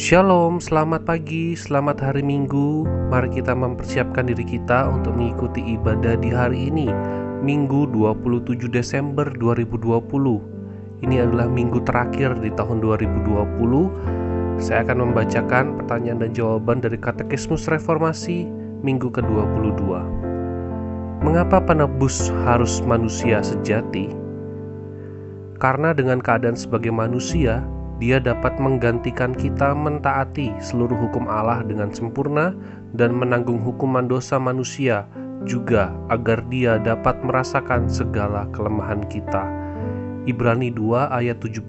Shalom, selamat pagi, selamat hari Minggu. Mari kita mempersiapkan diri kita untuk mengikuti ibadah di hari ini, Minggu 27 Desember 2020. Ini adalah minggu terakhir di tahun 2020. Saya akan membacakan pertanyaan dan jawaban dari Katekismus Reformasi minggu ke-22. Mengapa penebus harus manusia sejati? Karena dengan keadaan sebagai manusia, dia dapat menggantikan kita mentaati seluruh hukum Allah dengan sempurna dan menanggung hukuman dosa manusia juga agar dia dapat merasakan segala kelemahan kita. Ibrani 2 ayat 17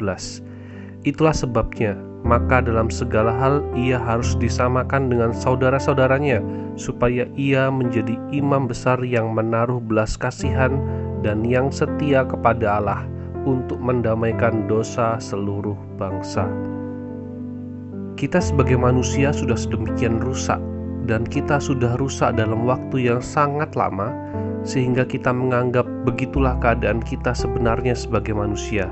Itulah sebabnya, maka dalam segala hal ia harus disamakan dengan saudara-saudaranya supaya ia menjadi imam besar yang menaruh belas kasihan dan yang setia kepada Allah untuk mendamaikan dosa seluruh bangsa. Kita sebagai manusia sudah sedemikian rusak dan kita sudah rusak dalam waktu yang sangat lama sehingga kita menganggap begitulah keadaan kita sebenarnya sebagai manusia.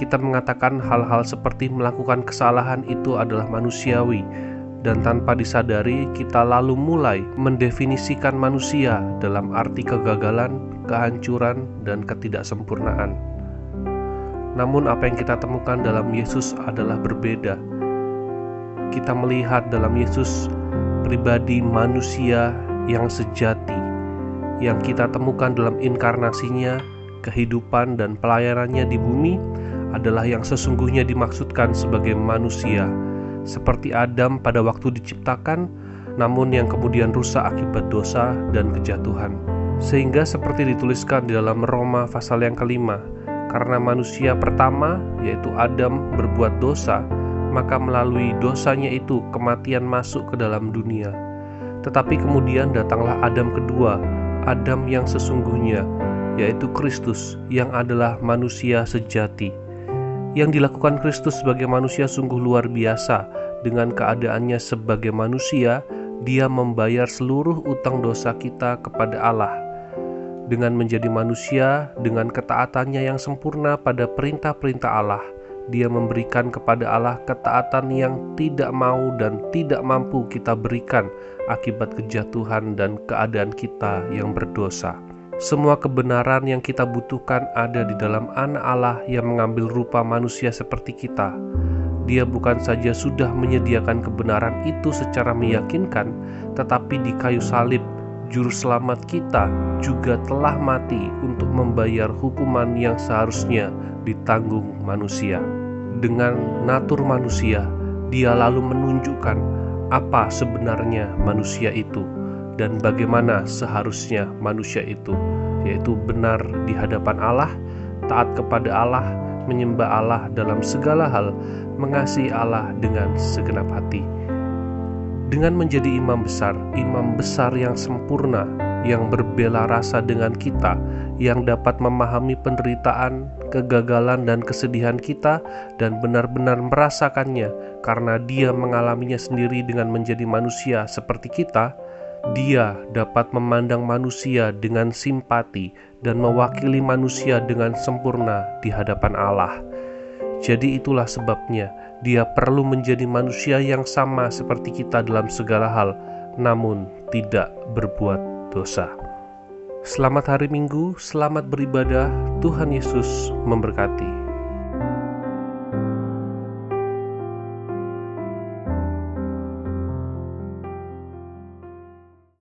Kita mengatakan hal-hal seperti melakukan kesalahan itu adalah manusiawi dan tanpa disadari kita lalu mulai mendefinisikan manusia dalam arti kegagalan, kehancuran, dan ketidaksempurnaan. Namun, apa yang kita temukan dalam Yesus adalah berbeda. Kita melihat dalam Yesus pribadi manusia yang sejati, yang kita temukan dalam inkarnasinya, kehidupan, dan pelayanannya di bumi adalah yang sesungguhnya dimaksudkan sebagai manusia, seperti Adam pada waktu diciptakan, namun yang kemudian rusak akibat dosa dan kejatuhan. Sehingga seperti dituliskan di dalam Roma pasal yang kelima, karena manusia pertama, yaitu Adam, berbuat dosa, maka melalui dosanya itu kematian masuk ke dalam dunia. Tetapi kemudian datanglah Adam kedua, Adam yang sesungguhnya, yaitu Kristus, yang adalah manusia sejati. Yang dilakukan Kristus sebagai manusia sungguh luar biasa. Dengan keadaannya sebagai manusia, Dia membayar seluruh utang dosa kita kepada Allah dengan menjadi manusia, dengan ketaatannya yang sempurna pada perintah-perintah Allah, dia memberikan kepada Allah ketaatan yang tidak mau dan tidak mampu kita berikan akibat kejatuhan dan keadaan kita yang berdosa. Semua kebenaran yang kita butuhkan ada di dalam Anak Allah yang mengambil rupa manusia seperti kita. Dia bukan saja sudah menyediakan kebenaran itu secara meyakinkan, tetapi di kayu salib Juru Selamat kita juga telah mati untuk membayar hukuman yang seharusnya ditanggung manusia. Dengan natur manusia, dia lalu menunjukkan apa sebenarnya manusia itu dan bagaimana seharusnya manusia itu, yaitu benar di hadapan Allah, taat kepada Allah, menyembah Allah dalam segala hal, mengasihi Allah dengan segenap hati dengan menjadi imam besar, imam besar yang sempurna, yang berbela rasa dengan kita, yang dapat memahami penderitaan, kegagalan, dan kesedihan kita, dan benar-benar merasakannya karena Dia mengalaminya sendiri dengan menjadi manusia seperti kita. Dia dapat memandang manusia dengan simpati dan mewakili manusia dengan sempurna di hadapan Allah. Jadi, itulah sebabnya dia perlu menjadi manusia yang sama seperti kita dalam segala hal, namun tidak berbuat dosa. Selamat hari Minggu, selamat beribadah. Tuhan Yesus memberkati.